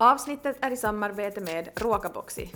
Avsnittet är i samarbete med Råkaboxi.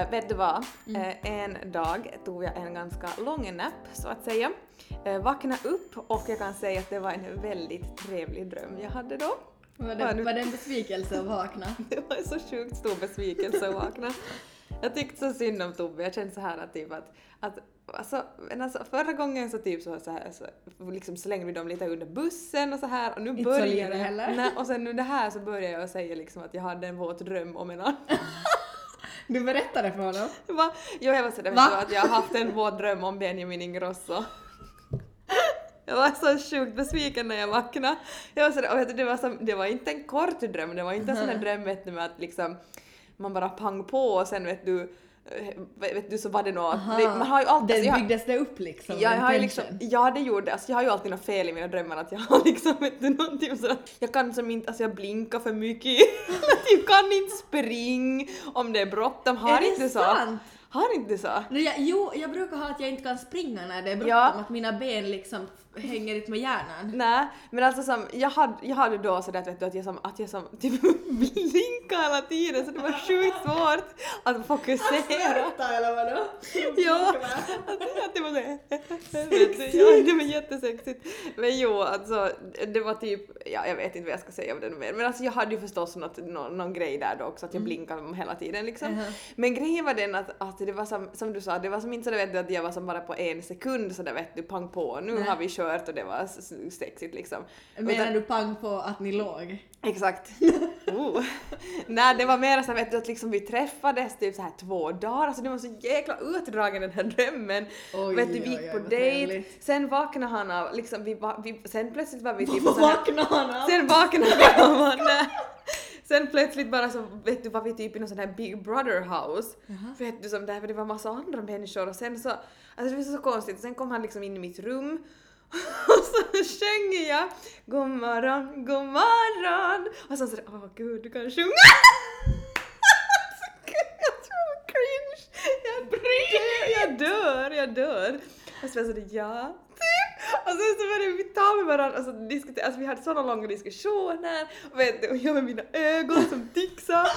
Uh, vet du vad? Mm. Eh, en dag tog jag en ganska lång nap så att säga. Uh, vaknade upp och jag kan säga att det var en väldigt trevlig dröm jag hade då. Var det, nu- var det en besvikelse att vakna? Det var en så sjukt stor besvikelse att vakna. Jag tyckte så synd om Tobbe, jag kände så här att typ att, att alltså, alltså, förra gången så typ så, så här så, liksom slängde vi dem lite under bussen och så här och nu Inte börjar så lite heller. Nej, och sen nu det här så börjar jag säga liksom att jag hade en våt dröm om en annan. Du berättade för honom? Va? Jo, jag var sådär, Va? att jag har haft en våt dröm om Benjamin Ingrosso. Jag var så sjukt besviken när jag vaknade. Jag var sådär, och det, var som, det var inte en kort dröm, det var inte en sån där dröm vet du, med att liksom man bara pang på och sen vet du, vet du så var det något, Aha. det, man har ju alltid, Den alltså, jag, byggdes det upp liksom? jag en har liksom, ja det gjorde alltså jag har ju alltid något fel i mina drömmar att jag har liksom du, någonting sådär, jag kan som inte, alltså jag blinkar för mycket, jag kan inte springa om det är bråttom, har är inte det så? sant? Har inte så? No, jag, jo, jag brukar ha att jag inte kan springa när det är bråttom, Ja. att mina ben liksom hänger inte med hjärnan. Nej, men alltså som, jag hade, jag hade då sådär att, vet du, att jag som, att jag som typ blinkade hela tiden så det var sjukt svårt att fokusera. Skratta eller vadå? Ja, att, att det var du, ja, det var jättesexigt. Men jo, alltså det var typ, ja jag vet inte vad jag ska säga om det mer, men alltså jag hade ju förstås något, någon, någon grej där då också att jag blinkade hela tiden liksom. Men grejen var den att, att det var som, som du sa, det var som inte så vet du, att jag var som bara på en sekund så där vet du, pang på, nu Nej. har vi kört och det var sexigt liksom. Menar Utan- du pang på att ni låg? Exakt. Oh. Nej, det var mer så vet du, att liksom vi träffades typ så här två dagar, alltså det var så jäkla utdragen den här drömmen. Oj, vet du, vi gick oj, på dejt, sen vaknade han av, liksom vi, vi sen plötsligt var vi typ här, vaknade han av? sen vaknade han, nej. Sen plötsligt bara så vet du var vi typ i någon sån här Big Brother house. Vet du som där, för det var massa andra människor och sen så, alltså det var så konstigt, sen kom han liksom in i mitt rum och så sjöng jag God morgon, god morgon och så sådär åh gud du kan sjunga! jag tror cringe! Jag dör, jag dör, jag dör! Och så var jag sådär ja! Och sen så började vi ta med varandra och så diskutera, alltså vi hade sådana långa diskussioner och vet du, och jag med mina ögon som tixade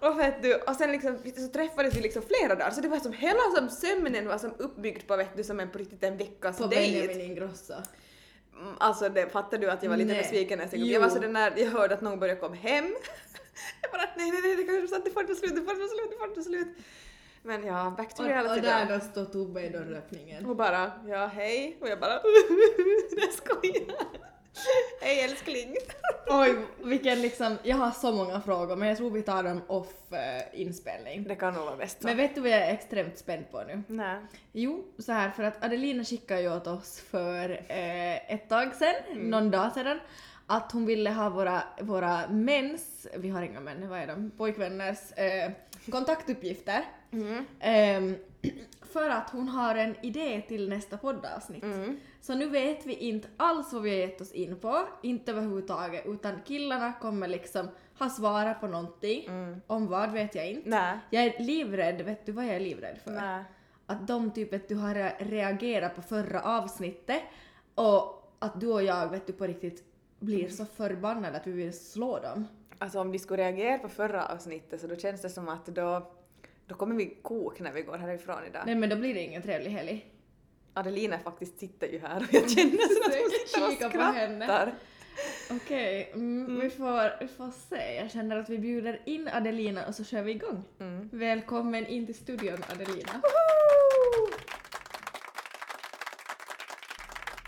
och vet du, och sen liksom, så träffades vi liksom flera dagar så det var som hela som sömnen var som uppbyggd på vet du som en på riktigt en veckas På dejt. Benjamin Ingrosso. Mm, Alltså det, fattar du att jag var lite Nej. besviken när jag, Jo. jag var sådär när jag hörde att någon började komma hem. jag bara nej nej nej det kanske är sant, det får inte vara slut, det får inte vara slut, det får inte vara slut. Men ja, back to reality och där då. står Tobbe i dörröppningen. Och bara ja hej och jag bara jag skojar. hej älskling. Oj, vilken liksom, jag har så många frågor men jag tror vi tar dem off eh, inspelning. Det kan nog vara bäst så. Men vet du vad jag är extremt spänd på nu? Nej. Jo, så här för att Adelina skickade ju åt oss för eh, ett tag sedan, någon dag sedan, att hon ville ha våra, våra mäns, vi har inga män, vad är de, pojkvänners eh, kontaktuppgifter. Mm. Ehm, för att hon har en idé till nästa poddavsnitt. Mm. Så nu vet vi inte alls vad vi har gett oss in på, inte överhuvudtaget, utan killarna kommer liksom ha svarat på någonting. Mm. Om vad vet jag inte. Nej. Jag är livrädd, vet du vad jag är livrädd för? Nej. Att de typ vet du har re- reagerat på förra avsnittet och att du och jag vet du på riktigt blir så förbannade att vi vill slå dem. Alltså om de skulle reagera på förra avsnittet så då känns det som att då, då kommer vi kok när vi går härifrån idag. Nej men då blir det ingen trevlig helg. Adelina faktiskt sitter ju här och jag känner som att hon sitter och skrattar. Okej, mm, Vi, får, vi får se. Jag känner att vi bjuder in Adelina och så kör vi igång. Mm. Välkommen in till studion Adelina.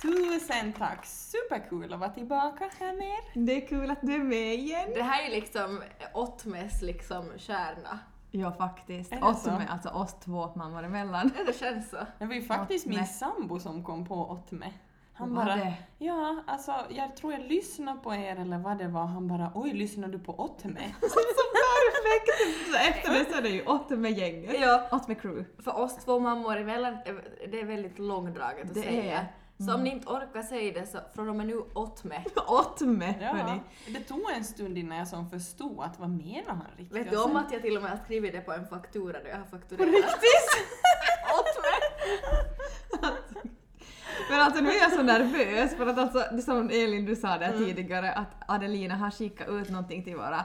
Tusen tack! Superkul att vara tillbaka här med er. Det är kul att du är med igen. Det här är liksom Ottmes liksom kärna. Ja faktiskt. Är det Oss så? med, alltså oss två mammor emellan. Ja, det känns så. Det var ju faktiskt min sambo som kom på Åtme. Han bara, det? ja alltså jag tror jag lyssnade på er eller vad det var. Han bara, oj lyssnar du på Åtme? Så perfekt Så efter det så är det ju åt med gänget. Ja, Åt med crew. för oss två mammor emellan, eh, det är väldigt långdraget att Det säga. är. Så om ni inte orkar säga det så från och med nu åt med. Åt med, Ja, hörni. det tog en stund innan jag som förstod att vad menar han riktigt? Vet du om att jag till och med har skrivit det på en faktura då jag har fakturerat? På riktigt? åt med! Men alltså nu är jag så nervös för att alltså, det som Elin du sa där tidigare att Adelina har skickat ut någonting till våra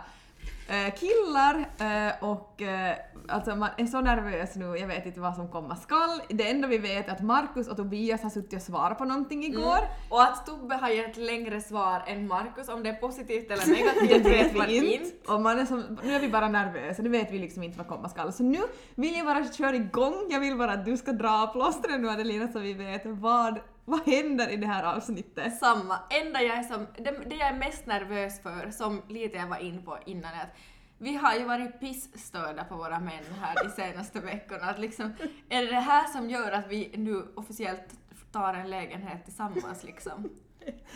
killar eh, och eh, alltså man är så nervös nu, jag vet inte vad som komma skall. Det enda vi vet är att Markus och Tobias har suttit och svarat på någonting igår. Och att Tobbe har gett längre svar än Markus, om det är positivt eller negativt Det vet man vi inte. Och man är som, nu är vi bara nervösa, nu vet vi liksom inte vad komma skall. Så nu vill jag bara köra igång, jag vill bara att du ska dra plåstren nu Adelina så vi vet vad, vad händer i det här avsnittet. Samma. Enda jag är som, det, det jag är mest nervös för, som lite jag var in på innan, är att vi har ju varit pissstörda på våra män här de senaste veckorna. Att liksom, är det det här som gör att vi nu officiellt tar en lägenhet tillsammans liksom?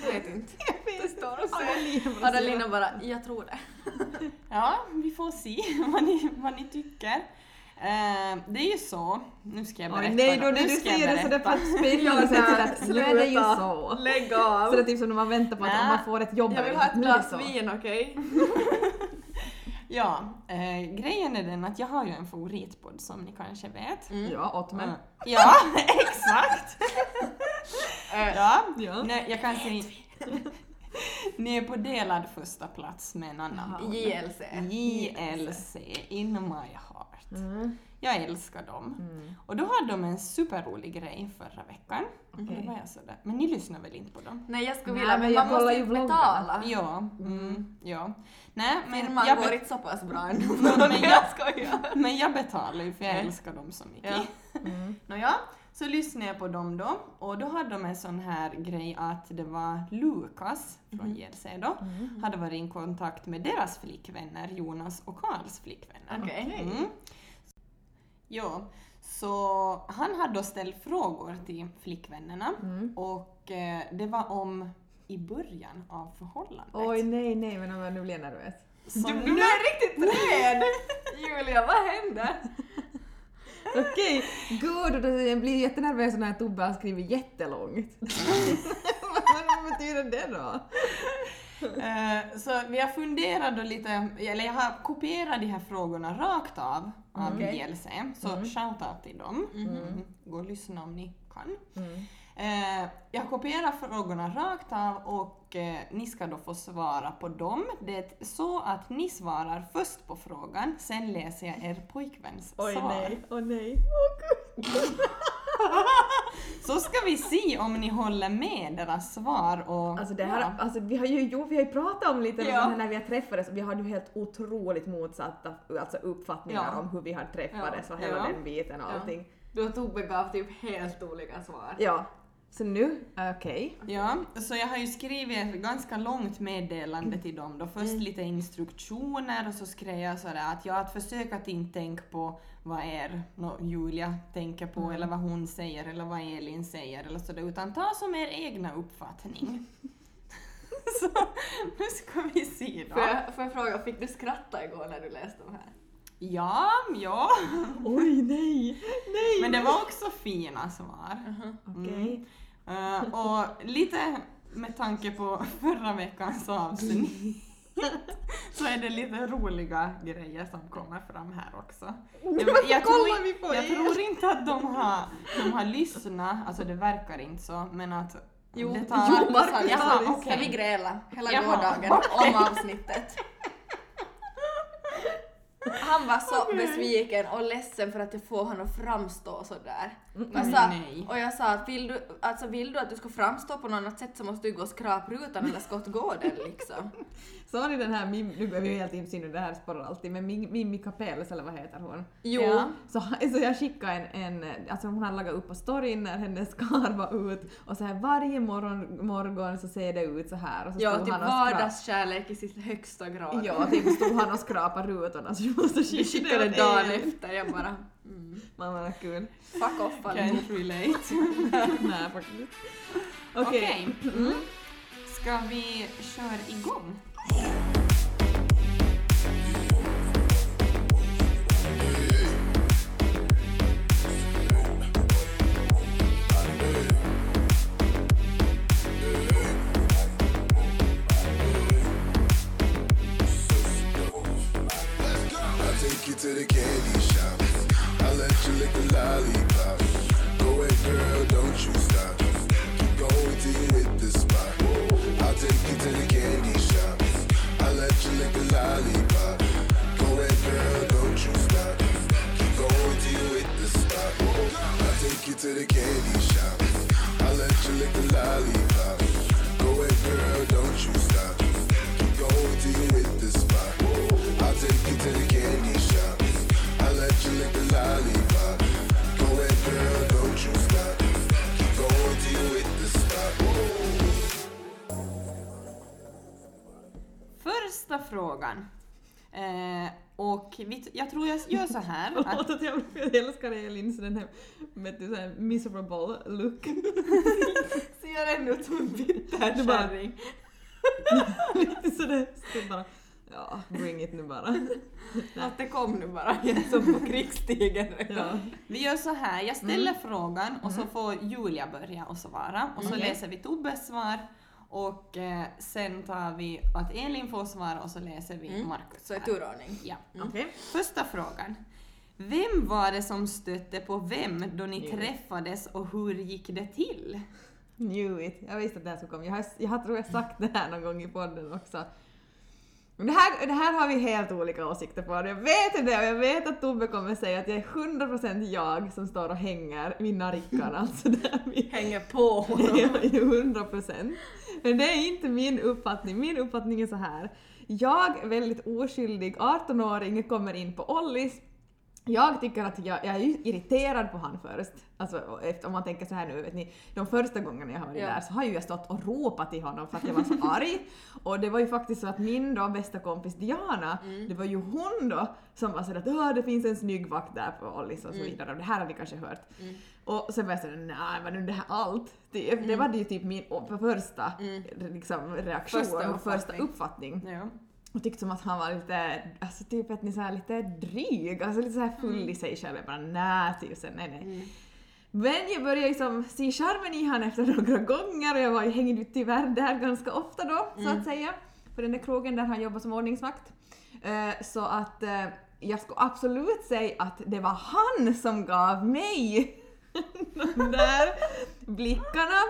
Jag vet inte. Det står och säger. Adelina bara, jag tror det. Ja, vi får se vad ni, vad ni tycker. Eh, det är ju så, nu ska jag berätta. Oj nej, då nu när du jag säger det sådär spännande sätt sådär, nu är det ju så. Lägg av! Så det är typ som när man väntar på att Nej. man får ett jobb Jag vill ha ett glas vin, okej? Ja, eh, grejen är den att jag har ju en favoritpodd som ni kanske vet. Ja, åt mig. Mm. Ja, exakt! Eh, Ja, Ja. Nej, jag kan säga... Ni är på delad första plats med en annan JLC. JLC, In My Heart. Mm. Jag älskar dem. Mm. Och då hade de en superrolig grej förra veckan. Okej. Det var jag sådär. Men ni lyssnar väl inte på dem? Nej, jag skulle vilja, men man måste ju betala. Ja, mm, ja. Nej, men Firman jag, går inte så pass bra ändå. men jag jag- men jag betalar ju för jag älskar dem så mycket. Ja. Mm. Nåja, så lyssnade jag på dem då och då hade de en sån här grej att det var Lukas från JLC då, hade varit i kontakt med deras flickvänner, Jonas och Karls flickvänner. Okej. Mm. Ja, så han hade då ställt frågor till flickvännerna Mm. och eh, det var om i början av förhållandet. Oj nej nej men nu blir jag nervös. Så Du, du blev riktigt rädd! Julia, vad hände? Okej, gud jag blir jättenervös när Tobbe har skrivit jättelångt. Vad betyder det då? Eh, så vi har funderat då lite, eller jag har kopierat de här frågorna rakt av av Okej. JLC, så shoutout till dem. Mm. Gå och lyssna om ni kan. Mm. Eh, jag kopierar frågorna rakt av och eh, ni ska då få svara på dem. Det är så att ni svarar först på frågan, sen läser jag er pojkväns Oj svar. nej, åh nej. Så ska vi se om ni håller med deras svar och... Alltså det här, ja. alltså vi har ju, jo, vi har ju pratat om lite Ja. om när vi har träffades och vi hade ju helt otroligt motsatta alltså uppfattningar Ja. om hur vi har träffades Ja. och hela Ja. den biten och Ja. allting. Du och Tobbe gav typ helt olika svar. Ja. Så nu, okej. Ja, så jag har ju skrivit ett ganska långt meddelande till dem då. Först lite instruktioner och så skrev jag sådär att ja, att försök att inte tänka på vad er, no, Julia tänker på eller vad hon säger eller vad Elin säger eller sådär utan ta som er egna uppfattning. så nu ska vi se då. Får jag, får jag fråga, fick du skratta igår när du läste de här? Ja, ja. Oj nej, nej! Men det var också fina svar. Okej. Eh, och lite med tanke på förra veckans avsnitt så är det lite roliga grejer som kommer fram här också. Jag, jag, tror, jag tror inte att de har, de har lyssnat, alltså det verkar inte så, men att Jo, det tar... jo Marcus har. Ska vi gräla hela gårdagen om avsnittet? Han var så besviken och ledsen för att jag får honom att framstå sådär. Jag sa, nej. och jag sa att vill du, alltså vill du att du ska framstå på något annat sätt så måste du gå och skrapa rutan eller skottgården liksom. Såg ni den här, Mim, nu är vi helt insyn och det här spårar alltid, men Mim- Mimmi Kapells eller vad heter hon? Jo. Ja. Så, så jag skickade en, en, alltså hon hade lagat upp på storyn när hennes kar var ut och så här varje morgon, morgon så ser det ut så här och så Ja, typ vardagskärlek i sitt högsta grad. Ja, typ stod han och skrapade rutorna så jag Du skicka skickade det åt dagen efter, jag bara mm. Mamma vad kul. fuck off alla. Can't relate. Nej faktiskt. Okej. Okej. Mm. Ska vi köra igång? Don't you stop. Keep you hit the spot. I'll take you to the candy shop. I'll let you lick lollipop. Go ahead, girl, don't you stop. Keep you hit the spot. I'll take you to the candy shop. I'll let you lick the lollipop. Första frågan. Eh, och vi, jag tror jag gör så här Förlåt att jag, jag älskar Elin så den här med så här miserable look. ser ändå ut som en bitter kärring. Lite sådär, så bara ja, bring it nu bara. Att det kom nu bara, som på krigsstigen. Ja. Vi gör så här, jag ställer frågan och så får Julia börja och svara och så Okej. läser vi Tobbes svar och eh, sen tar vi att Elin får svara och så läser vi Markus Så i turordning. Ja. Okej. Första frågan. Vem var det som stötte på vem då ni Knew it. träffades och hur gick det till? Knew it. Jag visste att det här skulle komma. Jag har, jag har tror jag sagt det här någon gång i podden också. Men det här, det här har vi helt olika åsikter på. Jag vet det och jag vet att Tobbe kommer säga att det är 100% jag som står och hänger vid narickan. Alltså där vi Hänger på honom. Ja, 100 procent. Men det är inte min uppfattning. Min uppfattning är så här. Jag, väldigt oskyldig 18-åring, kommer in på Ollis. Jag tycker att jag, jag är irriterad på han först. Alltså efter, om man tänker så här nu, vet ni, de första gångerna jag har varit Ja. där så har ju jag stått och ropat till honom för att jag var så arg. Och det var ju faktiskt så att min då bästa kompis Diana, det var ju hon då som var sådär att "Åh, det finns en snygg vakt där på Ollis och så vidare och det här har ni kanske hört. Och sen var jag sådär, nej var nu det här allt? Det, det var ju typ min första liksom, reaktion Första och första uppfattning. uppfattning. Ja. Och tyckte som att han var lite, alltså typ att ni så lite dryg, alltså lite så här full i sig själv. Jag bara nej, typ sen, nej nej. Men jag började liksom se charmen i han efter några gånger och jag var ju hängde tyvärr där ganska ofta då, så att säga. På den där krogen där han jobbar som ordningsvakt. Eh, så att eh, jag skulle absolut säga att det var han som gav mig de där blickarna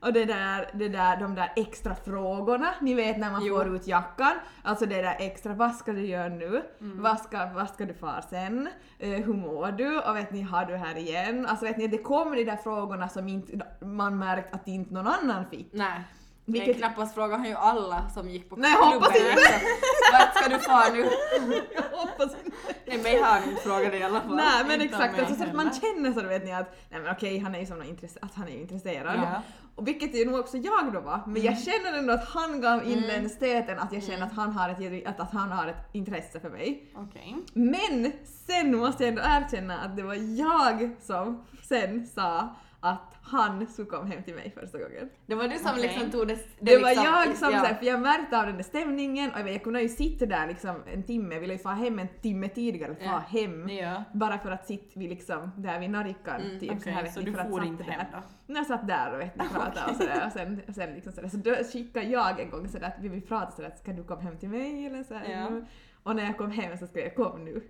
och det där, det där, de där extra frågorna, ni vet när man Jo. får ut jackan, alltså det där extra, vad ska du göra nu? Vad, ska, vad ska du fara sen? Eh, hur mår du? Och vet ni, har du här igen? Alltså vet ni, det kommer de där frågorna som inte, man märkt att inte någon annan fick. Nej. Vilket- Men knappast frågar han ju alla som gick på Nej, jag hoppas klubben. inte. Så, Vart ska du fara nu? Jag hoppas inte. Nej, mig har han inte frågat i alla fall. Nej men Inte exakt, alltså, så att man känner så vet ni att nej men okej han är ju som någon intresse, att han är intresserad. Ja. Och vilket ju nog också jag då var, men jag känner ändå att han gav in den stöten att jag känner att han har ett, att, att han har ett intresse för mig. Okej. Men sen måste jag ändå erkänna att det var jag som sen sa att han skulle komma hem till mig första gången. Det var du som Okej. liksom tog det... Det var liksom, jag som ja. såhär, för jag märkte av den där stämningen och jag, vet, jag kunde ju sitta där liksom en timme, jag ville ju få hem en timme tidigare, få Ja. hem. Ja. Bara för att sitta vid liksom där vid narrikan. Mm, typ, Okej, här, vet så du för att for inte där. hem då? När jag satt där och vet pratade och sådär och sen, och sen liksom sådär. Så då skickade jag en gång sådär att vi vill prata sådär att ska du komma hem till mig eller så här, Ja. Och när jag kom hem så skrev jag kom nu.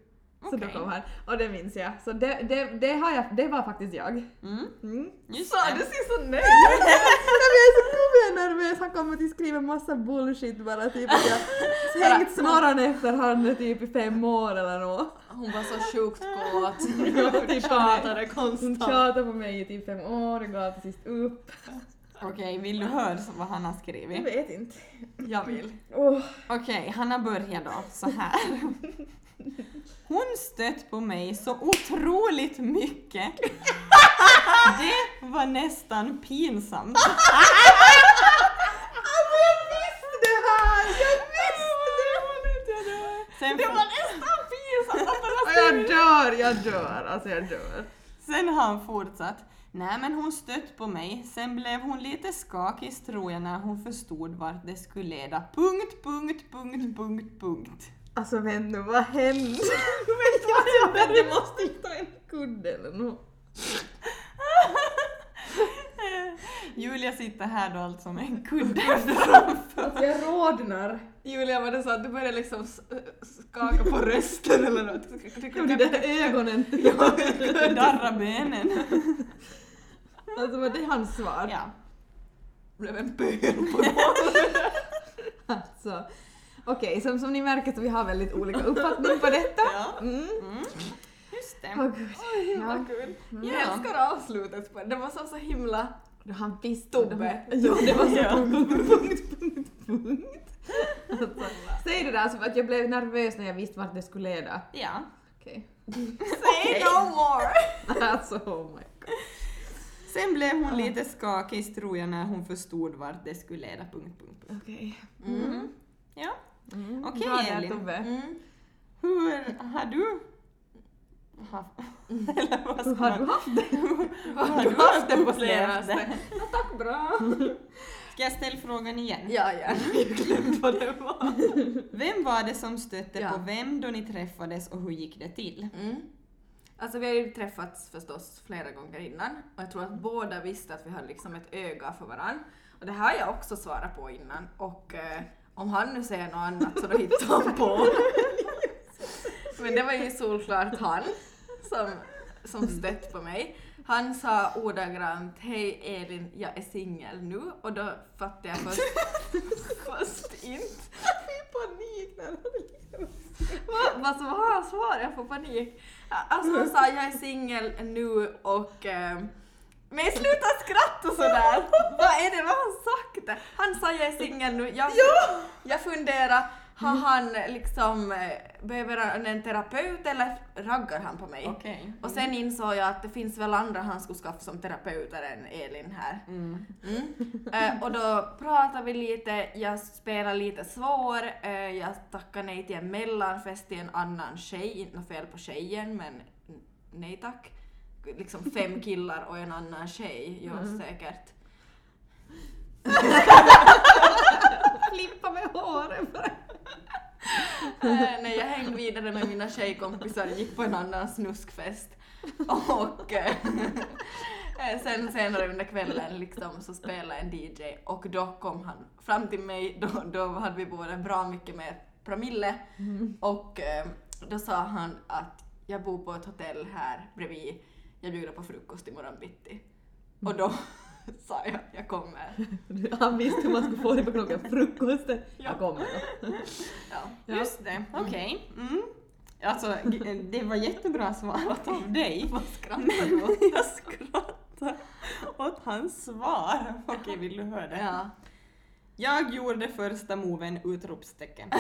Så då Okej. kom han. Och det minns jag. Så det, det, det, har jag, det var faktiskt jag. Mm. Mm. Just Så, det. du ser så nöjd ut! Jag är så jag är nervös, han kommer att skriva massa bullshit bara typ att jag hängt snorran efter han typ i fem år eller nåt. Hon var så sjukt kåt. Typ Tjatade Hon konstant. tjatade på mig i typ fem år och gav till sist upp. Okej, vill du höra vad han har Jag skrivit? vet inte. Jag vill. Åh. Okej, Hanna börjar då så här. Hon stött på mig så otroligt mycket. Det var nästan pinsamt. Alltså jag visste det här! Jag visste det! Sen, Det var nästan pinsamt han Jag dör, jag dör, alltså jag dör. sen har han fortsatt. Nej men hon stött på mig, sen blev hon lite skakig tror jag när hon förstod vart det skulle leda. Punkt, punkt, punkt, punkt, punkt. Alltså nu, vad hände? Men jag, jag måste ju ta en kudde eller nåt. Julia sitter här då alltså med en kudde Alltså jag rodnar. Julia, var det så att du började liksom skaka på rösten eller något? De där ögonen. darra benen. Alltså var det hans svar? Ja. blev en pöl på Alltså. Okej, som, som ni märker så vi har väldigt olika uppfattning på detta. Ja. Mm. Mm. Just det. Åh gud. Himla kul. Jag älskar avslutet på det. Det var så, så himla... Han Tobbe. Ja, det var så Ja. punkt, punkt, punkt, punkt. Alltså, säg det där som att jag blev nervös när jag visste vart det skulle leda. Ja. Okej. Say no more! Alltså, oh my god. Sen blev hon lite skakig tror jag när hon förstod vart det skulle leda. Punkt, punkt, punkt. Okej. Mm. Ja. Mm. Okej, där, Elin. Mm. Hur har du haft... Eller vad ska Hur har man- du haft det? Har Du haft det på senaste. Ja, tack, bra. Ska jag ställa frågan igen? Ja, ja. Vad det var. Vem var det som stötte Ja. på vem då ni träffades och hur gick det till? Mm. Alltså vi har ju träffats förstås flera gånger innan och jag tror att båda visste att vi hade liksom ett öga för varandra. Och det här har jag också svarat på innan och eh, om han nu säger något annat så då hittar han på. Men det var ju solklart han som, som stött på mig. Han sa ordagrant Hej Elin, jag är singel nu och då fattade jag först, först inte. Panik när Vad vad som var hans svar? Jag får panik. Alltså han sa jag är singel nu och... Eh, men sluta skratta sådär! vad är det, vad har han sagt? Han sa jag är singel nu. Jag, jag funderar, har han liksom, eh, behöver han en terapeut eller raggar han på mig? Okej. Och sen insåg jag att det finns väl andra han skulle skaffa som terapeuter än Elin här. Mm. Mm. Eh, och då pratade vi lite, jag spelade lite svår, eh, jag tackade nej till en mellanfest till en annan tjej, inte något fel på tjejen men nej tack. Liksom fem killar och en annan tjej, ja säkert. Flippa med håret bara. Eh, nej, jag hängde vidare med mina tjejkompisar gick på en annan snuskfest. Och eh, sen senare under kvällen liksom så spelade en DJ och då kom han fram till mig, då, då hade vi båda bra mycket mer promille och eh, då sa han att jag bor på ett hotell här bredvid, jag bjuder på frukost imorgon bitti. Och då sa jag, jag kommer. Han visste hur man skulle få det på klockan frukosten. Jag kommer då. Ja. Just det, okej. Mm. Alltså, g- det var jättebra svarat av dig. Vad skrattar du åt? Jag skrattar åt hans svar. Okej, vill du höra det? Ja. Jag gjorde första moven! Utropstecken.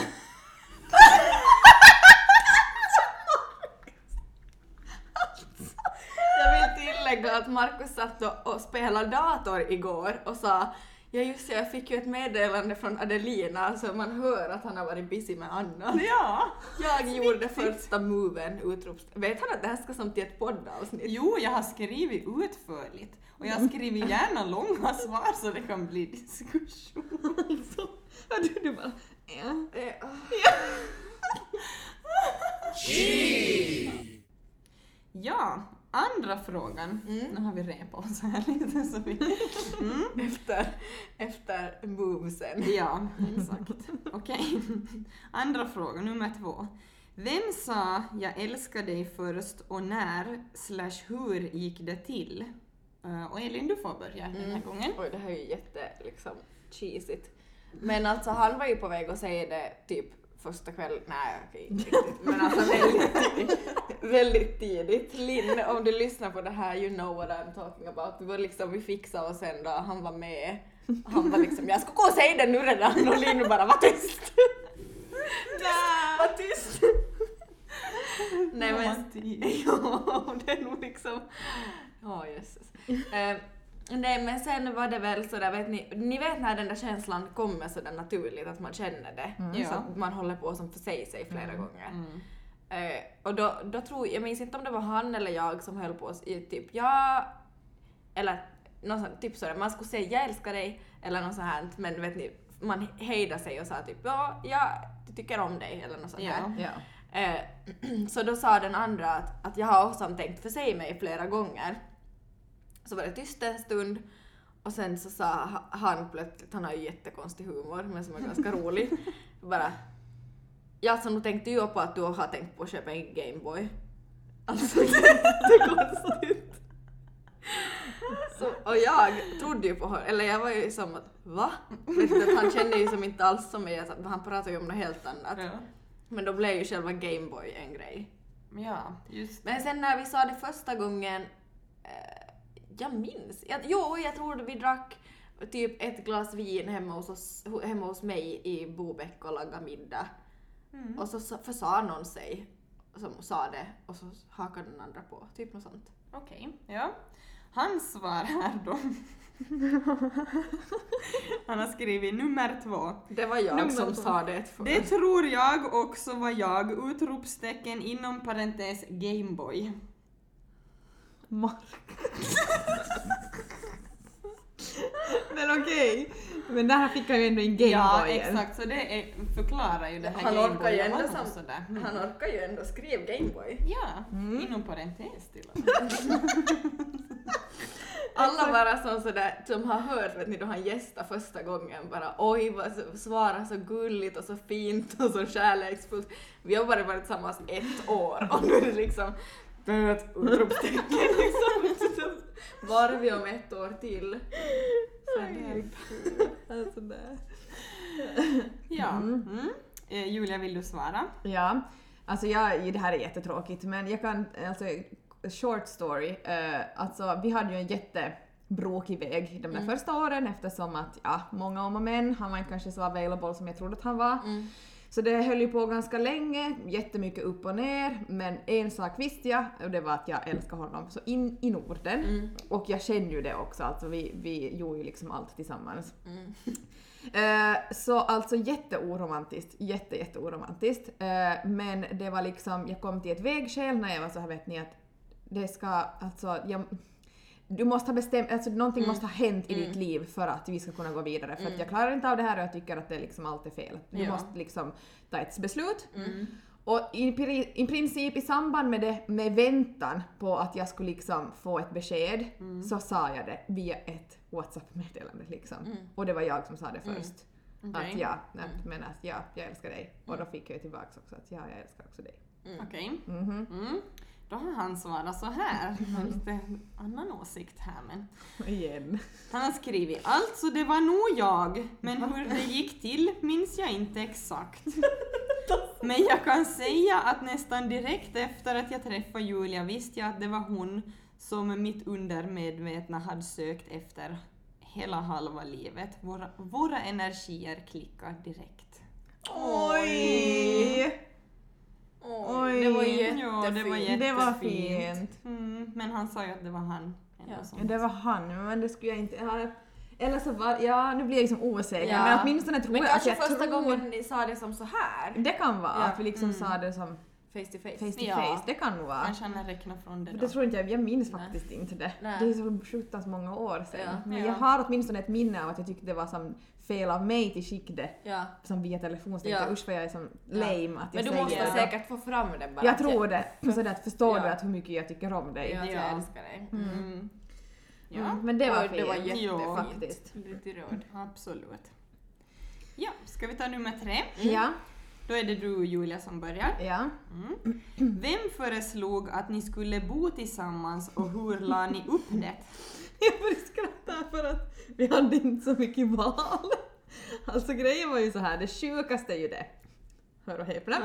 Jag vill tillägga att Markus satt och, och spelade dator igår och sa Ja just det, jag fick ju ett meddelande från Adelina så man hör att han har varit busy med annat. Ja! Jag gjorde första moven, utrops... Vet han att det här ska som till ett poddavsnitt? Jo, jag har skrivit utförligt. Och jag har skrivit gärna långa svar så det kan bli diskussion. Alltså, ja, du, du bara... Ja. Eh, ah. Ja, andra frågan. Nu har vi repat oss här lite så vi... Mm. Efter, efter movesen. Ja, exakt. Okej. Andra fråga, nummer två. Vem sa jag älskar dig först och när slash hur gick det till? Eh, och Elin, du får börja den här gången. Oj, det här är ju jätte liksom cheesigt. Men alltså han var ju på väg att säga det typ första kvällen, nej okej inte riktigt, men alltså väldigt, tidigt- väldigt tidigt. Linn, om du lyssnar på det här, you know what I'm talking about. Vi var liksom, vi fixade och sen då han var med, han var liksom, jag ska gå och säga det nu redan och Linn bara, var tyst! Var tyst! Nej men, ja, det är nog liksom, ja jösses. Eh, nej men sen var det väl sådär, vet ni, ni vet när den där känslan kommer sådär naturligt att man känner det. Så Ja. att man håller på som för sig sig flera gånger. Mm. Eh, och då, då tror jag, minns inte om det var han eller jag som höll på i typ ja, eller någon sån, typ sådär, man skulle säga jag älskar dig eller något sånt här, men vet ni, man hejdade sig och sa typ ja, jag tycker om dig eller något sånt Ja. här. Ja. Eh, så då sa den andra att, att jag har också tänkt för sig mig flera gånger. Så var det tyst en stund Och sen så sa ha- han plötsligt, han har ju jättekonstig humor men som är ganska rolig, bara Ja alltså nu tänkte jag på att du har tänkt på att köpa en Gameboy. Alltså jättekonstigt. Så, och jag trodde ju på honom, eller jag var ju som att va? Vet du, att han kände ju som inte alls som mig, han pratade ju om något helt annat. Ja. Men då blev ju själva Gameboy en grej. ja, just Men sen när vi sa det första gången, eh, jag minns, jag, jo jag tror vi drack typ ett glas vin hemma hos, oss, hemma hos mig i Bobäck och lagade middag. Och så sa- försa någon sig som sa det och så hakade den andra på, typ något sånt. Okej, ja. Hans svar här då. Han har skrivit nummer två. Det var jag Nummer som två. sa det först. Det tror jag också var jag! Utropstecken inom parentes Gameboy. Mark. Men okej. Men där fick han ju ändå en Gameboy Ja, exakt, så det är, förklarar ju det här Han orkar ju Gameboy ändå var som- nog sådär. Mm. Han orkar ju ändå skriva Gameboy. Ja, Mm. inom parentes till och med. Alla bara som sådär, som har hört vet ni då han gästade första gången bara oj vad så- svarar så gulligt och så fint och så kärleksfullt. Vi har bara varit tillsammans ett år och nu är det liksom ett utropstecken liksom. Var är vi om ett år till? Så det, Alltså där. Ja. Mm. Eh, Julia, vill du svara? Ja, alltså jag, det här är jättetråkigt men jag kan, alltså short story, eh, alltså vi hade ju en jättebrokig väg de där första åren eftersom att ja, många om och men, han var inte kanske så available som jag trodde att han var. Så det höll ju på ganska länge, jättemycket upp och ner, men en sak visste jag och det var att jag älskar honom så in i Norden. Och jag känner ju det också, alltså vi, vi gjorde ju liksom allt tillsammans. Eh, så alltså jätteoromantiskt, jätte jätteoromantiskt. Eh, men det var liksom, jag kom till ett vägskäl när jag var så här vet ni att det ska, alltså jag, du måste ha bestämt, alltså någonting måste ha hänt i ditt liv för att vi ska kunna gå vidare. För att jag klarar inte av det här och jag tycker att det liksom allt är fel. Du Ja. måste liksom ta ett beslut. Och i, i princip i samband med det, med väntan på att jag skulle liksom få ett besked, så sa jag det via ett WhatsApp-meddelande liksom. Och det var jag som sa det först. Okej. Att ja, nej, men att ja, jag älskar dig. Och då fick jag ju tillbaks också att ja, jag älskar också dig. Okej. Mhm. Mm. Då har han svarat så här. Jag har lite annan åsikt här men. Igen. Han har skrivit alltså det var nog jag, men hur det gick till minns jag inte exakt. Men jag kan säga att nästan direkt efter att jag träffade Julia visste jag att det var hon som mitt undermedvetna hade sökt efter hela halva livet. Våra, våra energier klickar direkt. Oj! Oj. Det var Ja, det var jättefint. Det var jättefint. fint. Mm, men han sa ju att det var han. Ja. Det var han, men det skulle jag inte... Ja, eller så var... Ja, nu blir jag liksom osäker. Ja. Men åtminstone tror Men jag att kanske jag första tror... gången ni sa det som så här, Det kan vara Ja. att vi liksom sa det som face to face. face to Ja. face. Det kan nog vara. Kanske han räknar från det då. det tror inte jag, jag minns faktiskt inte det. Nej. Det är så sjuktans många år sedan. Ja. Men Ja. jag har åtminstone ett minne av att jag tyckte det var som fel av mig till skicka det Ja. som via telefon. Så tänkte jag usch vad jag är som lame att Men jag du säger måste det. säkert få fram det bara. Jag tror det. Sådär att förstår Ja. du att hur mycket jag tycker om dig. Ja, att Ja. jag älskar dig. Mm. Ja, Mm, Men det var fint. det var jättefint. faktiskt. lite rörd. Absolut. Ja, ska vi ta nummer tre? Ja, Då är det du Julia som börjar. ja. Mm. Vem föreslog att ni skulle bo tillsammans och hur la ni upp det? Jag började skratta för att vi hade inte så mycket val. Alltså grejen var ju så här, det sjukaste är ju det. Hör och häpna.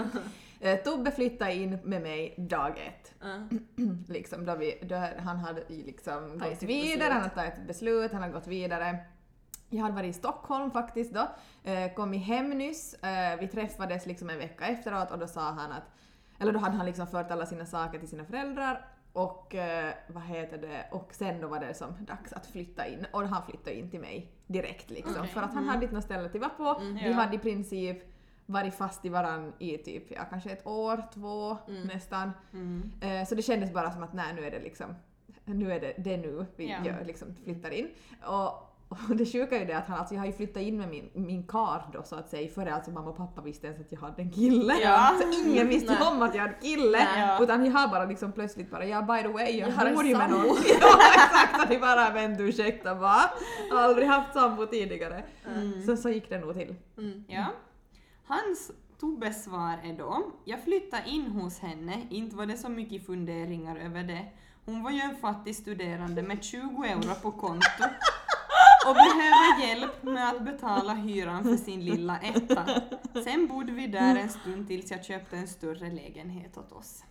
Eh, Tobbe flyttade in med mig dag ett. Ja. Liksom, då vi, då han hade liksom Tagit gått vidare, beslut. han hade tagit ett beslut, han hade gått vidare. Jag hade varit i Stockholm faktiskt då, eh, kommit hem nyss, eh, vi träffades liksom en vecka efteråt och då sa han att, eller då hade han liksom fört alla sina saker till sina föräldrar och eh, vad heter det, och sen då var det som dags att flytta in och han flyttade in till mig direkt liksom Okej. för att han hade inte något ställe att vara på. Vi Ja. hade i princip varit fast i varann i typ, ja kanske ett år, två nästan. Mm. Eh, Så det kändes bara som att nej, nu är det liksom, nu är det det nu vi Ja. gör, liksom flyttar in. Och, och det sjuka är ju det att han, alltså jag har ju flyttat in med min, min kar då så att säga före alltså mamma och pappa visste ens att jag hade en kille. Ja. Så ingen visste Nej. om att jag hade kille. Nej. Utan jag har bara liksom plötsligt bara ja by the way jag, Jag bor ju med sambo." någon. ja exakt och ni bara du ursäkta va? Aldrig haft sambo tidigare. Så så gick det nog till. Ja. Hans Tobbes svar är då, jag flyttade in hos henne, inte var det så mycket funderingar över det. Hon var ju en fattig studerande med 20 euro på konto och behöver hjälp med att betala hyran för sin lilla etta. Sen bodde vi där en stund tills jag köpte en större lägenhet åt oss.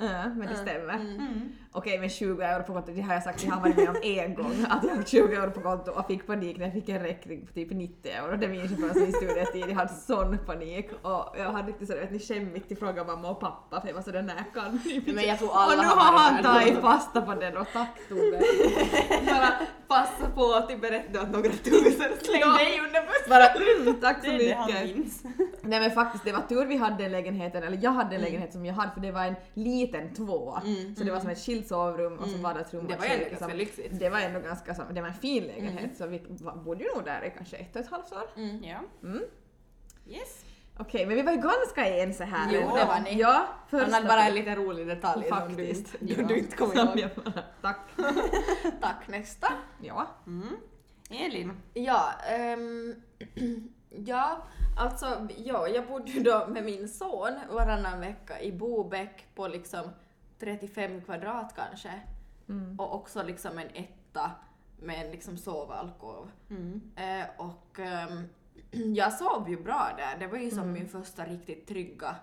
Ja, men det stämmer. Mm. Okej men 20 euro på konto, det har jag sagt, jag har varit med om en gång. Att jag fick 20 euro på konto och fick panik när jag fick en räkning på typ 90 euro. Det minns jag från sin studietid, jag hade sån panik. Och jag hade riktigt sådär, vet ni, skämmigt till fråga mamma och pappa för jag var sådär, när kan? Men jag tror alla Och nu har han tagit fasta på det då, tack Tove. Bara passa på att berätta att några tusen släng Ja. dig under bussen. Bara, mm, tack så Det är det han mycket. minns. Nej men faktiskt det var tur vi hade den lägenheten, eller jag hade den lägenhet som jag hade för det var en liten tvåa. Så det var som ett skilt sovrum och så vardagsrum Det och var ändå ganska som- lyxigt. Det var ändå ganska, som- det var en fin lägenhet så vi bodde ju nog där i kanske ett och ett halvt år. Ja. Mm. Yes. Okej, men vi var ju ganska ense här. Jo, det var ni. Ja, Han hade bara en liten rolig detalj som du Faktiskt. inte, som du inte kommer Som ihåg. Tack. Tack, nästa. Ja. Mm. Elin. Ja, ehm, ja, alltså ja, jag bodde ju då med min son varannan vecka i Bobäck på liksom 35 kvadrat kanske. Mm. Och också liksom en etta med en liksom sovalkov. Mm. Eh, och ehm, jag sov ju bra där. Det var ju som min första riktigt trygga,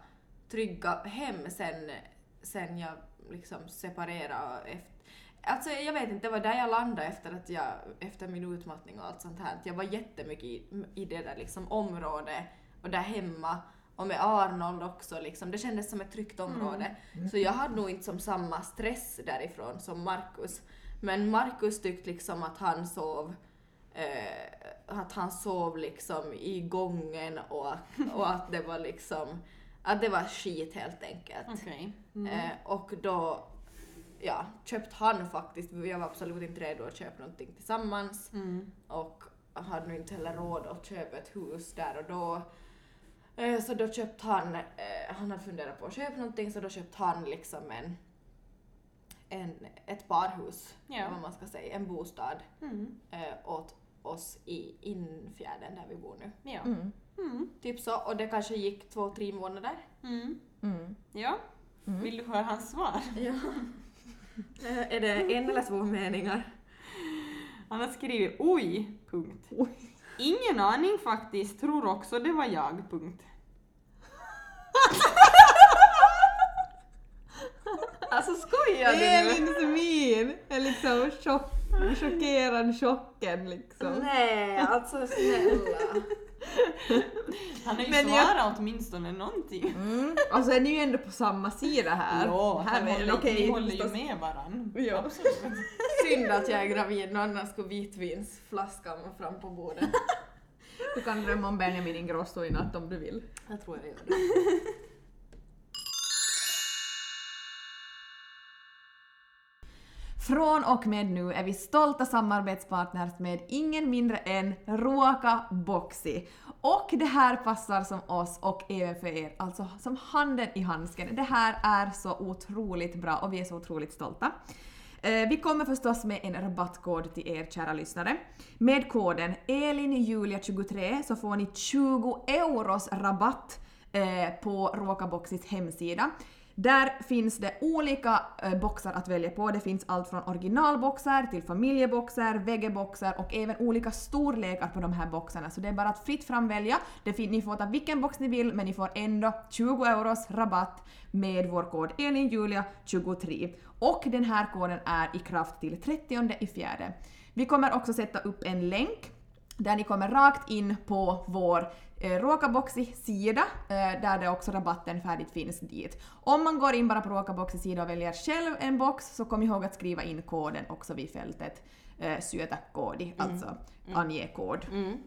trygga hem sen, sen jag liksom separerade. Efter, alltså jag vet inte, det var där jag landade efter, att jag, efter min utmattning och allt sånt här. Jag var jättemycket i, i det där liksom området och där hemma. Och med Arnold också liksom. Det kändes som ett tryggt område. Så jag hade nog inte som samma stress därifrån som Markus. Men Markus tyckte liksom att han sov eh, att han sov liksom i gången och, och att det var liksom att det var skit helt enkelt. Okej. Eh, och då ja, köpte han faktiskt, jag var absolut inte redo att köpa någonting tillsammans Mm. och hade nog inte heller råd att köpa ett hus där och då. Eh, så då köpte han, eh, han hade funderat på att köpa någonting så då köpte han liksom en, en ett parhus, Ja. vad man ska säga, en bostad Mm. eh, åt oss i Innfjärden där vi bor nu. Ja. Mm. Mm. Typ så, och det kanske gick två, tre månader. Mm. Mm. Ja. Vill du höra hans svar? Ja. Eh, är det en eller två meningar? Han har skrivit oj, punkt. Ingen aning faktiskt, tror också det var jag, punkt. Alltså skojar du nu? Elins min är liksom chock, chockerad chocken liksom. Nej, alltså snälla. Han har ju Men jag- svarat åtminstone någonting. Mm. Och så är ni ju ändå på samma sida här. Ja, här är- håller, okej, ni håller ju med varann. Ja. Synd att jag är gravid, någon annan skulle vitvinsflaskan vara fram på bordet. Du kan drömma om Benjamin Ingrosso i natt om du vill. Jag tror jag gör det. Från och med nu är vi stolta samarbetspartners med ingen mindre än Ruoka Boxy. Och det här passar som oss och även för er, alltså som handen i handsken. Det här är så otroligt bra och vi är så otroligt stolta. Eh, vi kommer förstås med en rabattkod till er kära lyssnare. Med koden ELINJULIA23 så får ni 20 euros rabatt eh, på Råkaboxis hemsida. Där finns det olika eh, boxar att välja på. Det finns allt från originalboxar till familjeboxar, veggeboxar och även olika storlekar på de här boxarna. Så det är bara att fritt fram välja. Ni får ta vilken box ni vill men ni får ändå 20 euros rabatt med vår kod ELINJULIA23. Och den här koden är i kraft till 30 i fjärde. Vi kommer också sätta upp en länk där ni kommer rakt in på vår eh, Råkaboxi-sida eh, där det också rabatten färdigt finns dit. Om man går in bara på Råkaboxi-sida och väljer själv en box så kom ihåg att skriva in koden också vid fältet eh, syötä koodi, alltså ange kod. Mm.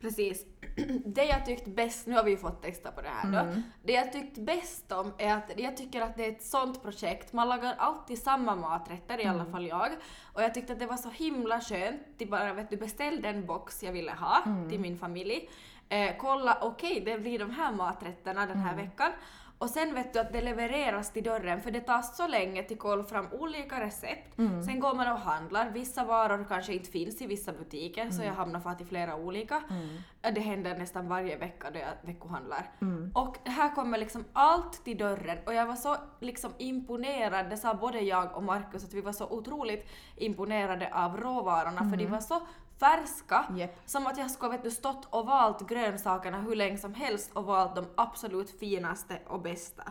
Precis. Det jag tyckt bäst, nu har vi ju fått testa på det här då. Mm. Det jag tyckt bäst om är att jag tycker att det är ett sånt projekt, man lagar alltid samma maträtter, i Mm. alla fall jag. Och jag tyckte att det var så himla skönt, till bara vet du beställ den box jag ville ha Mm. till min familj. Eh, kolla, okej det blir de här maträtterna den här Mm. veckan. Och sen vet du att det levereras till dörren för det tar så länge till kolla fram olika recept. Mm. Sen går man och handlar, vissa varor kanske inte finns i vissa butiker så jag hamnar fast i flera olika. Eh, Det händer nästan varje vecka då jag veckohandlar. Och här kommer liksom allt till dörren och jag var så liksom imponerad, det sa både jag och Markus att vi var så otroligt imponerade av råvarorna för de var så färska. Japp. Som att jag skulle vet du, stått och valt grönsakerna hur länge som helst och valt de absolut finaste och bästa.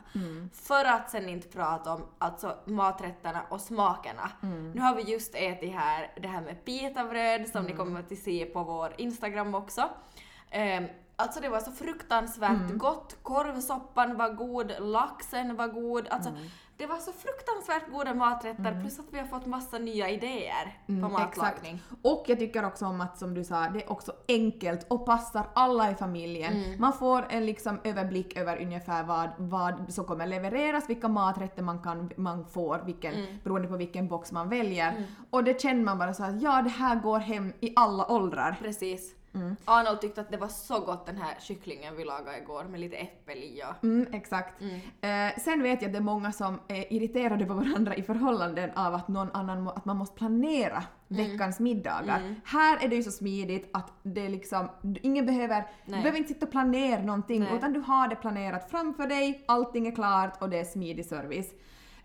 För att sen inte prata om alltså, maträtterna och smakerna. Nu har vi just ätit här det här med pitabröd som ni kommer att se på vår Instagram också. Ehm, alltså det var så fruktansvärt gott. Korvsoppan var god, laxen var god. Alltså, Det var så fruktansvärt goda maträtter plus att vi har fått massa nya idéer på matlagning. Mm, Exakt. Och jag tycker också om att som du sa, det är också enkelt och passar alla i familjen. Man får en liksom överblick över ungefär vad, vad som kommer levereras, vilka maträtter man, kan, man får, vilken, beroende på vilken box man väljer. Och det känner man bara så att ja, det här går hem i alla åldrar. Precis. Arnold tyckte att det var så gott den här kycklingen vi lagade igår med lite äppel i och... Mm, exakt. Eh, sen vet jag att det är många som är irriterade på varandra i förhållanden av att någon annan att man måste planera veckans middagar. Här är det ju så smidigt att det liksom, ingen behöver, du behöver inte sitta och planera någonting Nej. utan du har det planerat framför dig, allting är klart och det är smidig service.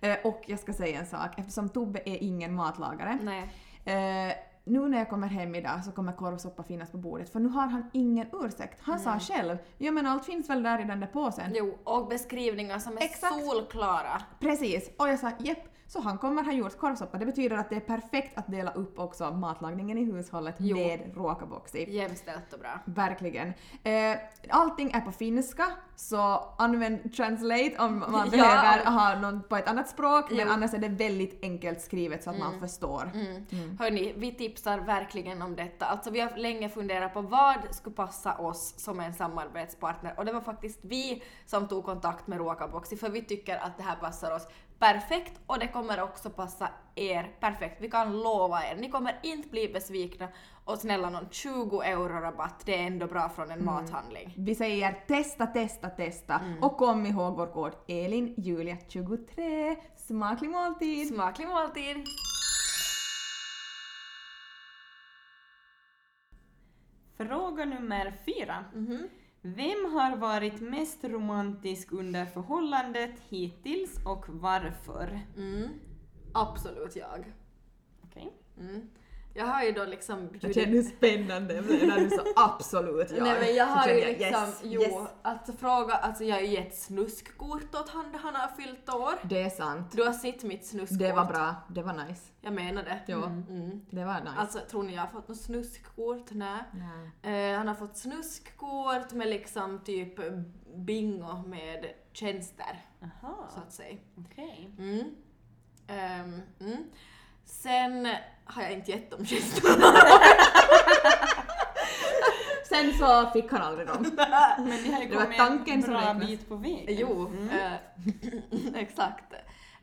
Eh, och jag ska säga en sak, eftersom Tobbe är ingen matlagare Nej. Eh, nu när jag kommer hem idag så kommer korvsoppa finnas på bordet för nu har han ingen ursäkt. Han sa själv ja men allt finns väl där i den där påsen. Jo, och beskrivningar som är Exakt. solklara. Precis, och jag sa jepp, så han kommer ha gjort korvsoppa. Det betyder att det är perfekt att dela upp också matlagningen i hushållet Jo. med råkaboxi. Jämställt och bra. Verkligen. Eh, allting är på finska, så använd translate om man Ja. behöver ha någon på ett annat språk, men Jo. annars är det väldigt enkelt skrivet så att man förstår. Mm. Hörni, vi tipsar verkligen om detta. Alltså vi har länge funderat på vad skulle passa oss som en samarbetspartner och det var faktiskt vi som tog kontakt med Råkaboxi för vi tycker att det här passar oss perfekt och det kommer också passa er perfekt. Vi kan lova er, ni kommer inte bli besvikna och snälla någon 20 euro rabatt, det är ändå bra från en mathandling. Vi säger testa, testa, testa och kom ihåg vår kod ELINJULIA23. Smaklig måltid! Smaklig måltid! Fråga nummer fyra. Mhm. Vem har varit mest romantisk under förhållandet hittills och varför? Mm. Absolut jag. Okej. Mm. Jag har ju då liksom Jag känner hur spännande det blev när du sa absolut ja. Nej men jag har ju liksom, yes, jo, yes. alltså fråga, alltså jag har ju gett snuskkort åt han, han har fyllt år. Det är sant. Du har sett mitt snuskkort. Det var bra. Det var nice. Jag menar det. Ja. Mm. Det var nice. Alltså tror ni jag har fått något snuskkort? Nej. Nej. Eh, han har fått snuskkort med liksom typ bingo med tjänster, Aha, så att säga. okej. Mm. Ehm, mm. Sen har jag inte gett dem tjänster. Sen så fick han aldrig dem. Men det har ju kommit tanken en som bra bit på vägen. Jo, Mm. eh, exakt.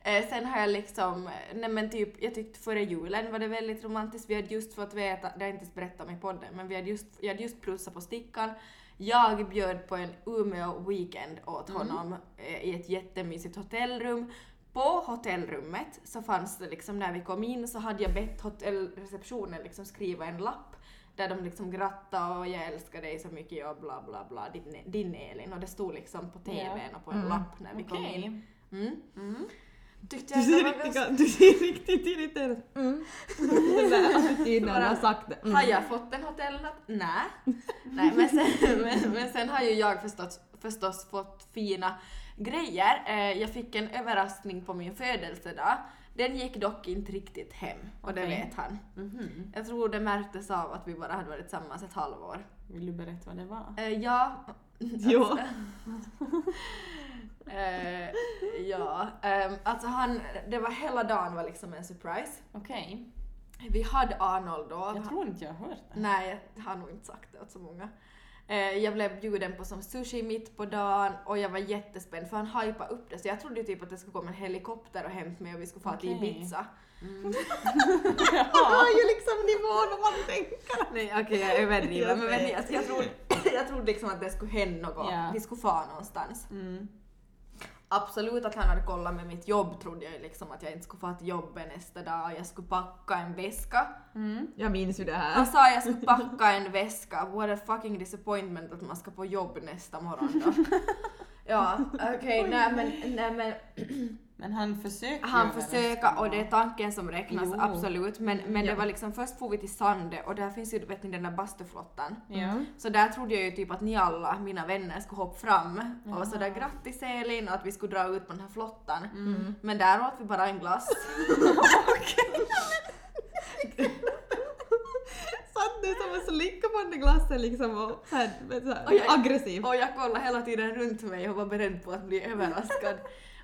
Eh, sen har jag liksom, nej men typ, jag tyckte före julen var det väldigt romantiskt. Vi hade just fått veta, det har jag inte ens berättat om i podden, men vi hade just, jag hade just plussat på stickan. Jag bjöd på en Umeå weekend åt honom eh, i ett jättemysigt hotellrum. På hotellrummet så fanns det liksom, när vi kom in så hade jag bett hotellreceptionen liksom skriva en lapp där de liksom grattade och jag älskar dig så mycket och bla bla bla, din, din Elin. Och det stod liksom på TVn och på en lapp när vi kom Okej. in. Mm. Mm. Tyckte Du jag ser, det var riktigt, ganska... du ser riktigt irriterad mm. Den där attityden när du har sagt det. Mm. Har jag fått en hotellnatt? Nej. Nej men, sen, men, men sen har ju jag förstås, förstås fått fina grejer. Eh, jag fick en överraskning på min födelsedag. Den gick dock inte riktigt hem och det Okej. vet han. Mhm. Jag tror det märktes av att vi bara hade varit tillsammans ett halvår. Vill du berätta vad det var? Eh, ja. Jo. Eh, ja, ehm, alltså han, det var hela dagen var liksom en surprise. Okej. vi hade Arnold då. Jag tror inte jag har hört det. Nej, jag har nog inte sagt det åt så många. Eh, jag blev bjuden på som sushi mitt på dagen och jag var jättespänd för han hypade upp det så jag trodde ju typ att det skulle komma en helikopter och hämta mig och vi skulle få till Okej. Ibiza. Det var ju liksom nivån vad man tänker. Nej okej jag överdriver men ni, alltså, jag, trodde, jag trodde liksom att det skulle hända något, Ja. vi skulle fara någonstans. Mm. Absolut att han hade kollat med mitt jobb trodde jag liksom att jag inte skulle få till jobbet nästa dag jag skulle packa en väska. Mm. Jag minns ju det här. Han sa jag skulle packa en väska, what a fucking disappointment att man ska på jobb nästa morgon då. Ja, okej, nej men, nej men Men han försökte han försöker och det är tanken som räknas, Jo. absolut. Men, men Ja. det var liksom, först får vi till Sande och där finns ju vet ni den där bastuflottan. Ja. Så där trodde jag ju typ att ni alla, mina vänner, skulle hoppa fram och var Jaha. sådär grattis Elin och att vi skulle dra ut på den här flottan. Mm. Men där åt vi bara en glass. Satt du som en slicka på den där glassen liksom och så här, så Och jag- här, aggressiv. Och jag kollade hela tiden runt mig och var beredd på att bli överraskad.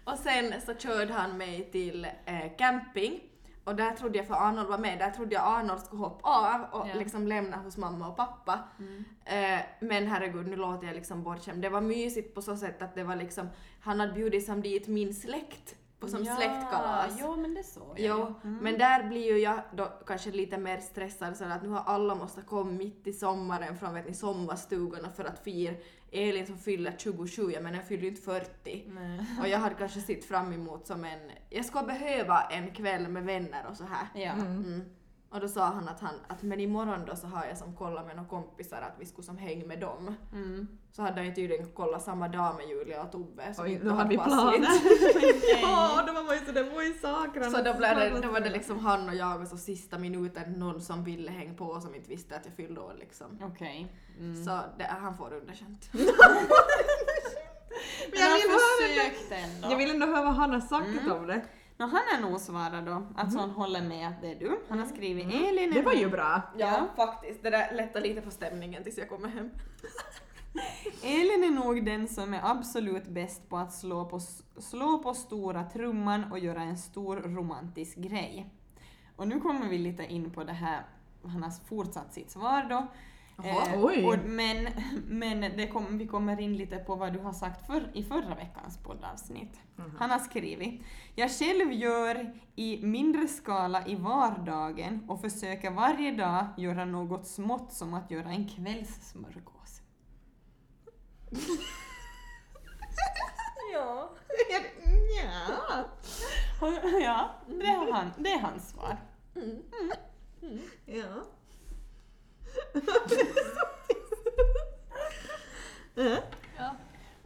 Och sen så körde han mig till eh, camping och där trodde jag, för Arnold var med, där trodde jag Arnold skulle hoppa av och Ja. liksom lämna hos mamma och pappa. Mm. Eh, men herregud, nu låter jag liksom bortskämd. Det var mysigt på så sätt att det var liksom, han hade bjudit som dit min släkt på som ja, släktkalas. Jo, men det såg jag Jo. Mm. men där blir ju jag då kanske lite mer stressad så att nu har alla måste komma mitt i sommaren från vet ni, sommarstugorna för att fira Elin som fyller 27, jag menar jag fyller ju inte 40. Nej. Och jag hade kanske sett fram emot som en, jag ska behöva en kväll med vänner och så här. Ja. Mm. Och då sa han att, han att men imorgon då så har jag som kollat med några kompisar att vi skulle som hänga med dem. Mm. Så hade han ju tydligen kollat samma dag med Julia och Tobbe. Oj, då hade vi planer. ja, då var man ju sådär, vad är sakerna? Så då, blev det, då var det liksom han och jag och så sista minuten någon som ville hänga på och som inte visste att jag fyllde år liksom. Okej. Mm. Så det, han får underkänt. Men jag vill höra ändå. Jag vill ändå höra vad han har sagt Mm. om det. Nå, han är nog svarat då, alltså han håller med att det är du. Han har skrivit Elin är Det var ju bra. Ja, faktiskt. Det där lättar lite på stämningen tills jag kommer hem. Elin är nog den som är absolut bäst på att slå på, slå på stora trumman och göra en stor romantisk grej. Och nu kommer vi lite in på det här, han har fortsatt sitt svar då. Oj. och, men men det kom, vi kommer in lite på vad du har sagt för, i förra veckans poddavsnitt. Han har skrivit Jag själv gör i mindre skala i vardagen och försöker varje dag göra något smått som att göra en kvällssmörgås. Ja. Ja. Ja, det är, han, det är hans svar. Ja. Ja. Ja.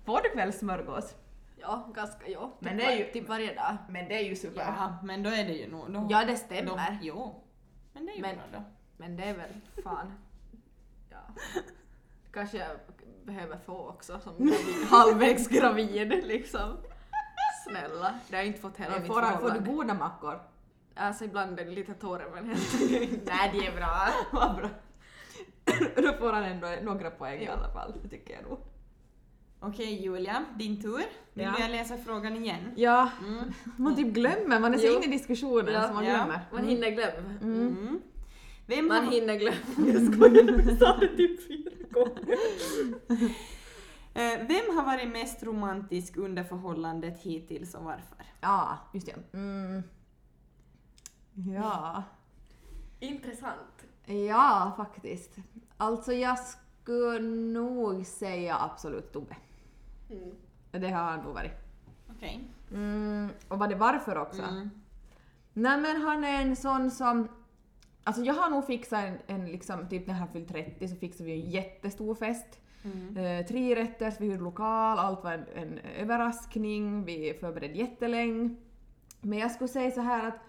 Får du kvällssmörgås? Ja, ganska ja. Typ, Men det är ju- var- typ varje dag. Men det är ju super. Ja, men då är det ju nog... Då, Ja, det då, stämmer. jo. Men det är ju Men- bra då. Men det är väl fan... Ja. Kanske jag behöver få också som halvvägs gravid liksom. Snälla, det har jag inte fått hela mitt får, får du förhållande. goda mackor? Alltså ibland är det lite torr men Nej, de är bra. Vad bra. Då får han ändå några poäng i alla fall, det tycker jag nog. Okej Julia, din tur. Vill Ja. du jag läsa frågan igen? Ja, Mm. man typ glömmer, man är så inne i diskussionen Ja, så man glömmer. Man hinner glömma. Mm. Vem, Man har, hinner glömma. Jag skojar, jag sa det typ fyra gånger. eh, vem har varit mest romantisk under förhållandet hittills och varför? Ja, just det. Mm. Ja. Intressant. Ja, faktiskt. Alltså jag skulle nog säga absolut Tobbe. Mm. Det har han nog varit. Okej. Mm, och vad det varför också? Mm. Nej men han är en sån som... Alltså jag har nog fixat en, en liksom, typ när han fyllt 30 så fixade vi en jättestor fest. Mm. Eh, tre rätter, vi hyrde lokal, allt var en, en överraskning, vi förberedde jättelänge. Men jag skulle säga så här att,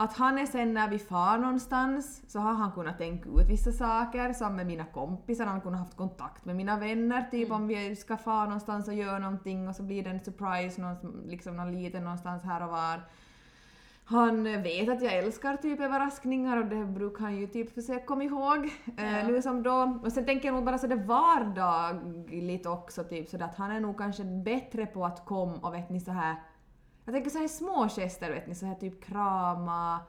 att han är sen när vi far någonstans så har han kunnat tänka ut vissa saker som med mina kompisar, han har kunnat haft kontakt med mina vänner typ om vi ska fara någonstans och göra någonting och så blir det en surprise, någon, liksom någon liten någonstans här och var. Han vet att jag älskar typ överraskningar och det brukar han ju typ försöka komma ihåg. Eh, Ja. nu som då. Och sen tänker jag nog bara så det vardagligt också typ så att han är nog kanske bättre på att komma och vet ni så här. Jag tänker så här små gester vet ni så här typ krama,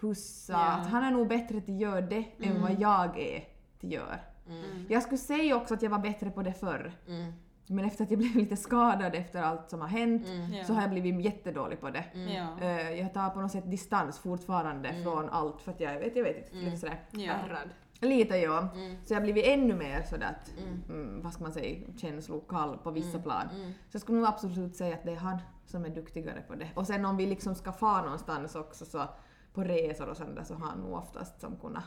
pussa. Ja. Att han är nog bättre till att göra det än vad jag är till att göra. Jag skulle säga också att jag var bättre på det förr. Mm. Men efter att jag blev lite skadad efter allt som har hänt Ja. så har jag blivit jättedålig på det. Ja. Eh, jag tar på något sätt distans fortfarande från allt för att jag vet, jag vet inte, lite sådär. Ja. Lite ja. Så jag har blivit ännu mer sådär att, mm, vad ska man säga, känslokall på vissa plan. Så jag skulle nog absolut säga att det är han som är duktigare på det. Och sen om vi liksom ska fara någonstans också så på resor och sånt där så har han nog oftast som kunnat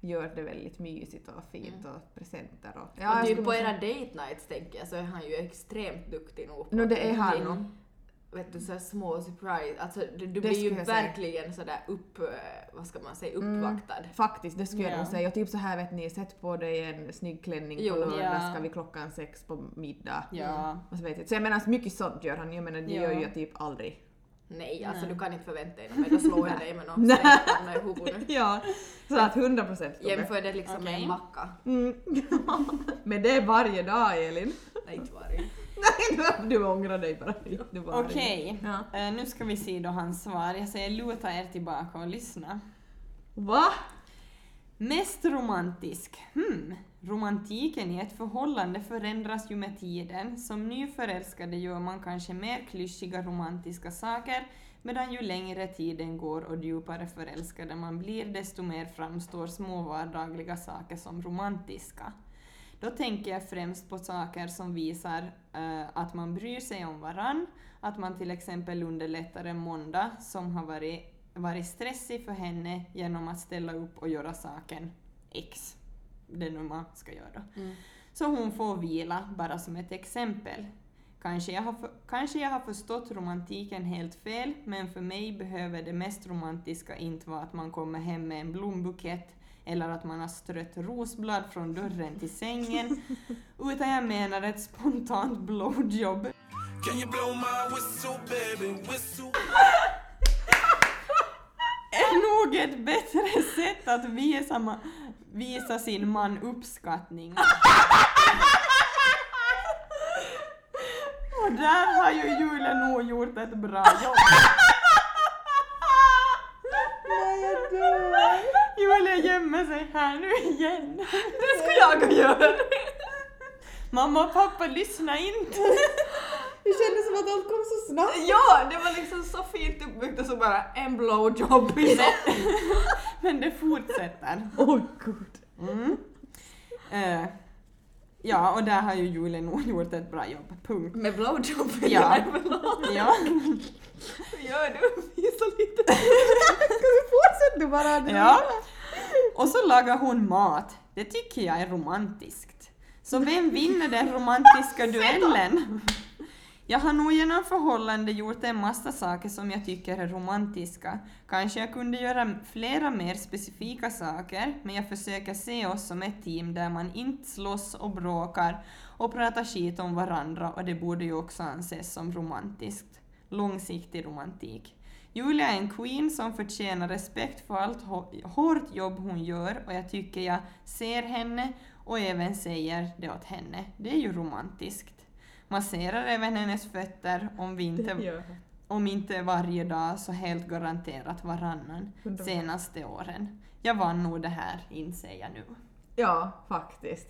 göra det väldigt mysigt och fint och presenter och... och jag typ på era date nights tänker jag så är han ju extremt duktig nog på No, det är han nog. Vet du, så små surprise, alltså du, du Det blir ju jag säga. verkligen sådär upp, eh, vad ska man säga, uppvaktad. Faktiskt, det skulle jag Ja. nog säga. Och typ så här vet ni, sätt på dig en snygg klänning Jo. på lördag, Ja. ska vi klockan sex på middag. Ja. Och så, vet jag. så jag menar, så mycket sånt gör han. Jag menar, det gör jag typ aldrig. Nej, alltså Nej. du kan inte förvänta dig något mer, då slår jag dig med någon stenpanna i huvudet. Ja, så att 100 procent. Jämför det liksom med Okej. en macka. Mm. Men det är varje dag Elin. Nej, inte varje. Nej, du ångrar dig bara. Bara Okej, Ja. Eh, nu ska vi se då hans svar. Jag säger luta er tillbaka och lyssna. Va? Mest romantisk? Hmm. Romantiken i ett förhållande förändras ju med tiden. Som nyförälskade gör man kanske mer klyschiga romantiska saker, medan ju längre tiden går och djupare förälskade man blir, desto mer framstår små vardagliga saker som romantiska. Då tänker jag främst på saker som visar eh, att man bryr sig om varann, att man till exempel underlättar en måndag som har varit, varit stressig för henne genom att ställa upp och göra saken X. Det nu man ska göra. Så hon får vila, bara som ett exempel. Kanske jag, har för, kanske jag har förstått romantiken helt fel, men för mig behöver det mest romantiska inte vara att man kommer hem med en blombukett eller att man har strött rosblad från dörren till sängen, utan jag menar ett spontant blowjob. Can you blow my whistle, baby? Whistle. är nog ett bättre sätt att visa, ma- visa sin man uppskattning. Och där har ju Julia nog gjort ett bra jobb. Julia gömmer sig här nu igen. Det ska jag göra! Mamma och pappa, lyssna inte. Det kändes som att allt kom så snabbt. Ja, det var liksom så fint uppbyggt och så bara en blowjob i. Men det fortsätter. Åh gud. Mm. Eh, ja, och där har ju Julia nog gjort ett bra jobb. Punkt. Med blowjob? Ja. Ja. Gör du? Visa lite. Fortsätt du bara. ja. Och så lagar hon mat. Det tycker jag är romantiskt. Så vem vinner den romantiska duellen? Jag har nog genom förhållande gjort en massa saker som jag tycker är romantiska. Kanske jag kunde göra flera mer specifika saker, men jag försöker se oss som ett team där man inte slåss och bråkar och pratar skit om varandra och det borde ju också anses som romantiskt. Långsiktig romantik. Julia är en queen som förtjänar respekt för allt hå- hårt jobb hon gör och jag tycker jag ser henne och även säger det åt henne. Det är ju romantiskt. Masserar även hennes fötter om vi inte, om inte varje dag så helt garanterat varannan senaste åren. Jag vann nog det här, inser jag nu. Ja, faktiskt.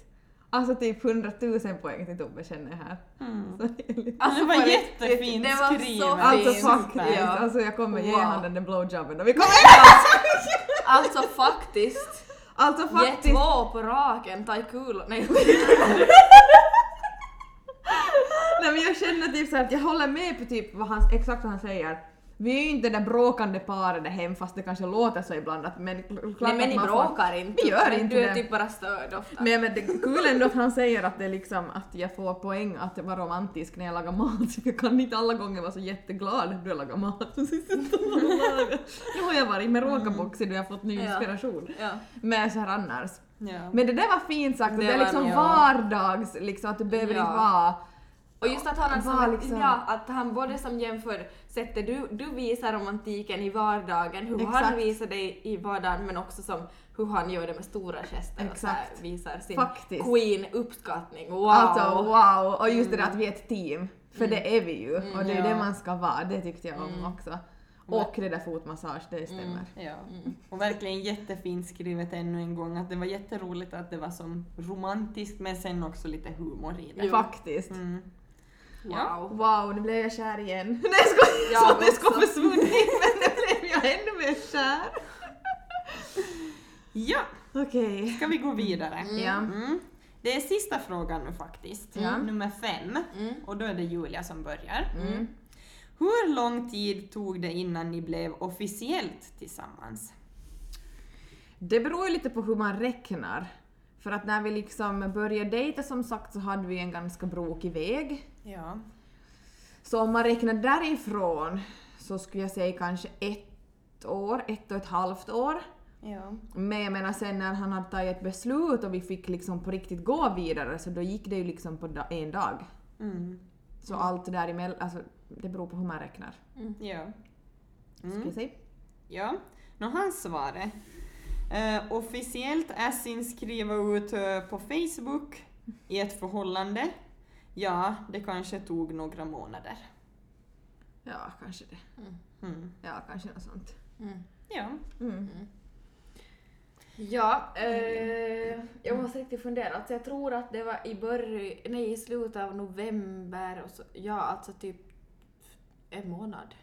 Alltså typ 100 000 poäng till Tobbe känner jag här. Mm. Så det var jättefint det var så skrivet. Alltså Fint. faktiskt, Ja. alltså jag kommer ge Wow. honom den blowjobben och vi kommer... Alltså faktiskt. Alltså Ge faktiskt, två på raken, ta i kul. Nej. nej men jag känner typ så att jag håller med på typ vad han, exakt vad han säger. Vi är ju inte det där bråkande paret där hem fast det kanske låter så ibland att men klart Nej men ni man får- bråkar inte. Vi gör inte Du är det. typ bara störd ofta. Men, men det är kul ändå att han säger att det är liksom att jag får poäng att vara romantisk när jag lagar mat. Jag kan inte alla gånger vara så jätteglad när du lagar mat. Jag och. Nu har jag varit med råkaboxi då jag har fått ny Ja. inspiration. Ja. Men så här annars. Ja. Men det där var fint sagt, det, Det är liksom ja. vardags, liksom att du behöver Ja. inte vara... Och just att han alltså, Var liksom- ja, att han både som jämför sättet du, du visar romantiken i vardagen, hur han Exakt. visar dig i vardagen, men också som hur han gör det med stora gester och så här Exakt. visar sin Faktiskt. queen uppskattning. Wow! Alltså wow! Och just det där att vi är ett team. För det är vi ju. Och det är Ja. det man ska vara. Det tyckte jag om också. Och det där fotmassage, det stämmer. Ja. Och verkligen jättefint skrivet ännu en gång. Att det var jätteroligt att det var som romantiskt men sen också lite humor i det. Faktiskt. Mm. Wow. Wow, nu blev jag kär igen. Nej jag skojar! Jag Så det ska också. försvunnit men nu blev jag ännu mer kär. ja, Okej. ska vi gå vidare? Ja. Mm. Det är sista frågan nu faktiskt. Ja. Nummer fem. Mm. Och då är det Julia som börjar. Mm. Hur lång tid tog det innan ni blev officiellt tillsammans? Det beror ju lite på hur man räknar. För att när vi liksom började dejta som sagt så hade vi en ganska brokig väg. Ja. Så om man räknar därifrån så skulle jag säga kanske ett år, ett och ett halvt år. Ja. Men jag menar sen när han hade tagit ett beslut och vi fick liksom på riktigt gå vidare så då gick det ju liksom på en dag. Mm. Så allt däremellan, alltså det beror på hur man räknar. Ja. Skulle Mm. jag säga. Ja. Nå, hans svar är eh, officiellt är sin skriva ut eh, på Facebook i ett förhållande. Ja, det kanske tog några månader. Ja, kanske det. Mm. Ja, kanske något sånt. Ja. Mm. Ja, eh, jag måste riktigt fundera. Alltså jag tror att det var i början, nej i slutet av november och så, ja alltså typ en månad.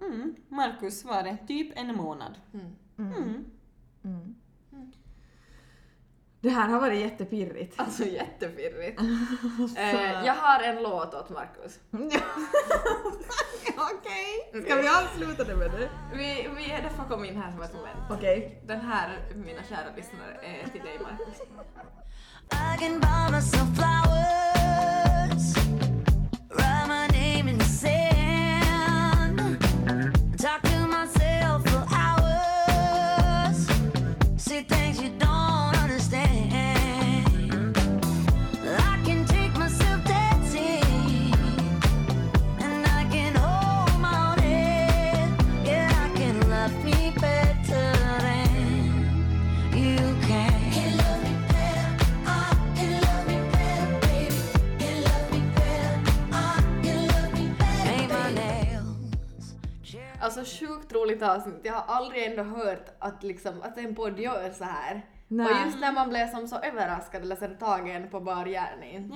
Mm. Markus svarade typ en månad. Mm. Mm. Det här har varit jättepirrigt. Alltså jättefirrigt. eh, jag har en låt åt Markus. Okej, ska vi avsluta det med det? Vi, vi, det får komma in här som ett moment. Okej. Den här, mina kära lyssnare, är till dig Markus. Alltså sjukt roligt avsnitt. Jag har aldrig ändå hört att, liksom, att en podd gör så här. Nej. Och just när man blev som så överraskad eller så tagen på bar gärning.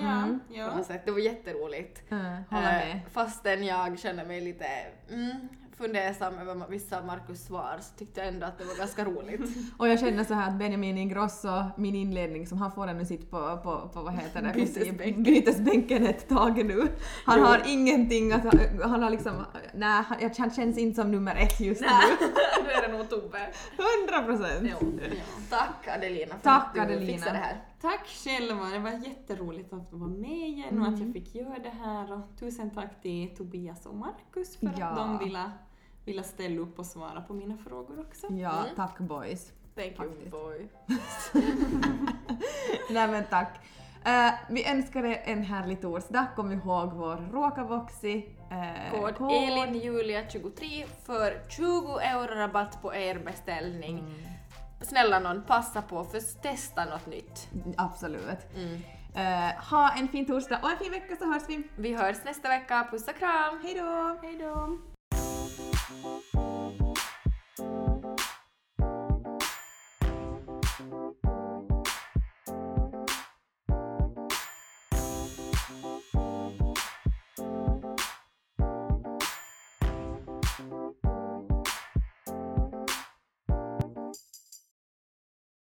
Ja. Sätt. Det var jätteroligt. Eh, med. Fastän jag känner mig lite mm, fundersam över vissa av Markus svar så tyckte jag ändå att det var ganska roligt. Och jag känner så här att Benjamin Ingrosso, min inledning som han får ännu sitt på, på, på vad heter det? Bytesbänken. Bytesbänken ett tag nu. Han har ingenting att, han har liksom, nej han, känns inte som nummer ett just nu. nu är det nog Tobbe. 100 procent! Jo. Tack Adelina för Tack, att du Adelina. fixade det här. Tack själva, det var jätteroligt att vara med igen och att jag fick göra det här. Och tusen tack till Tobias och Markus för Ja. att de ville, ville ställa upp och svara på mina frågor också. Ja, tack boys. Thank you Faktiskt. boy. Nej men tack. Eh, vi önskar er en härlig torsdag. Kom ihåg vår Ruokavoxi. Uh, Kod ELINJULIA23 för 20 euro rabatt på er beställning. Snälla någon, passa på för testa något nytt. Absolut. Eh, ha en fin torsdag och en fin vecka så hörs vi. Vi hörs nästa vecka, puss och kram! Hej då! Hej då! you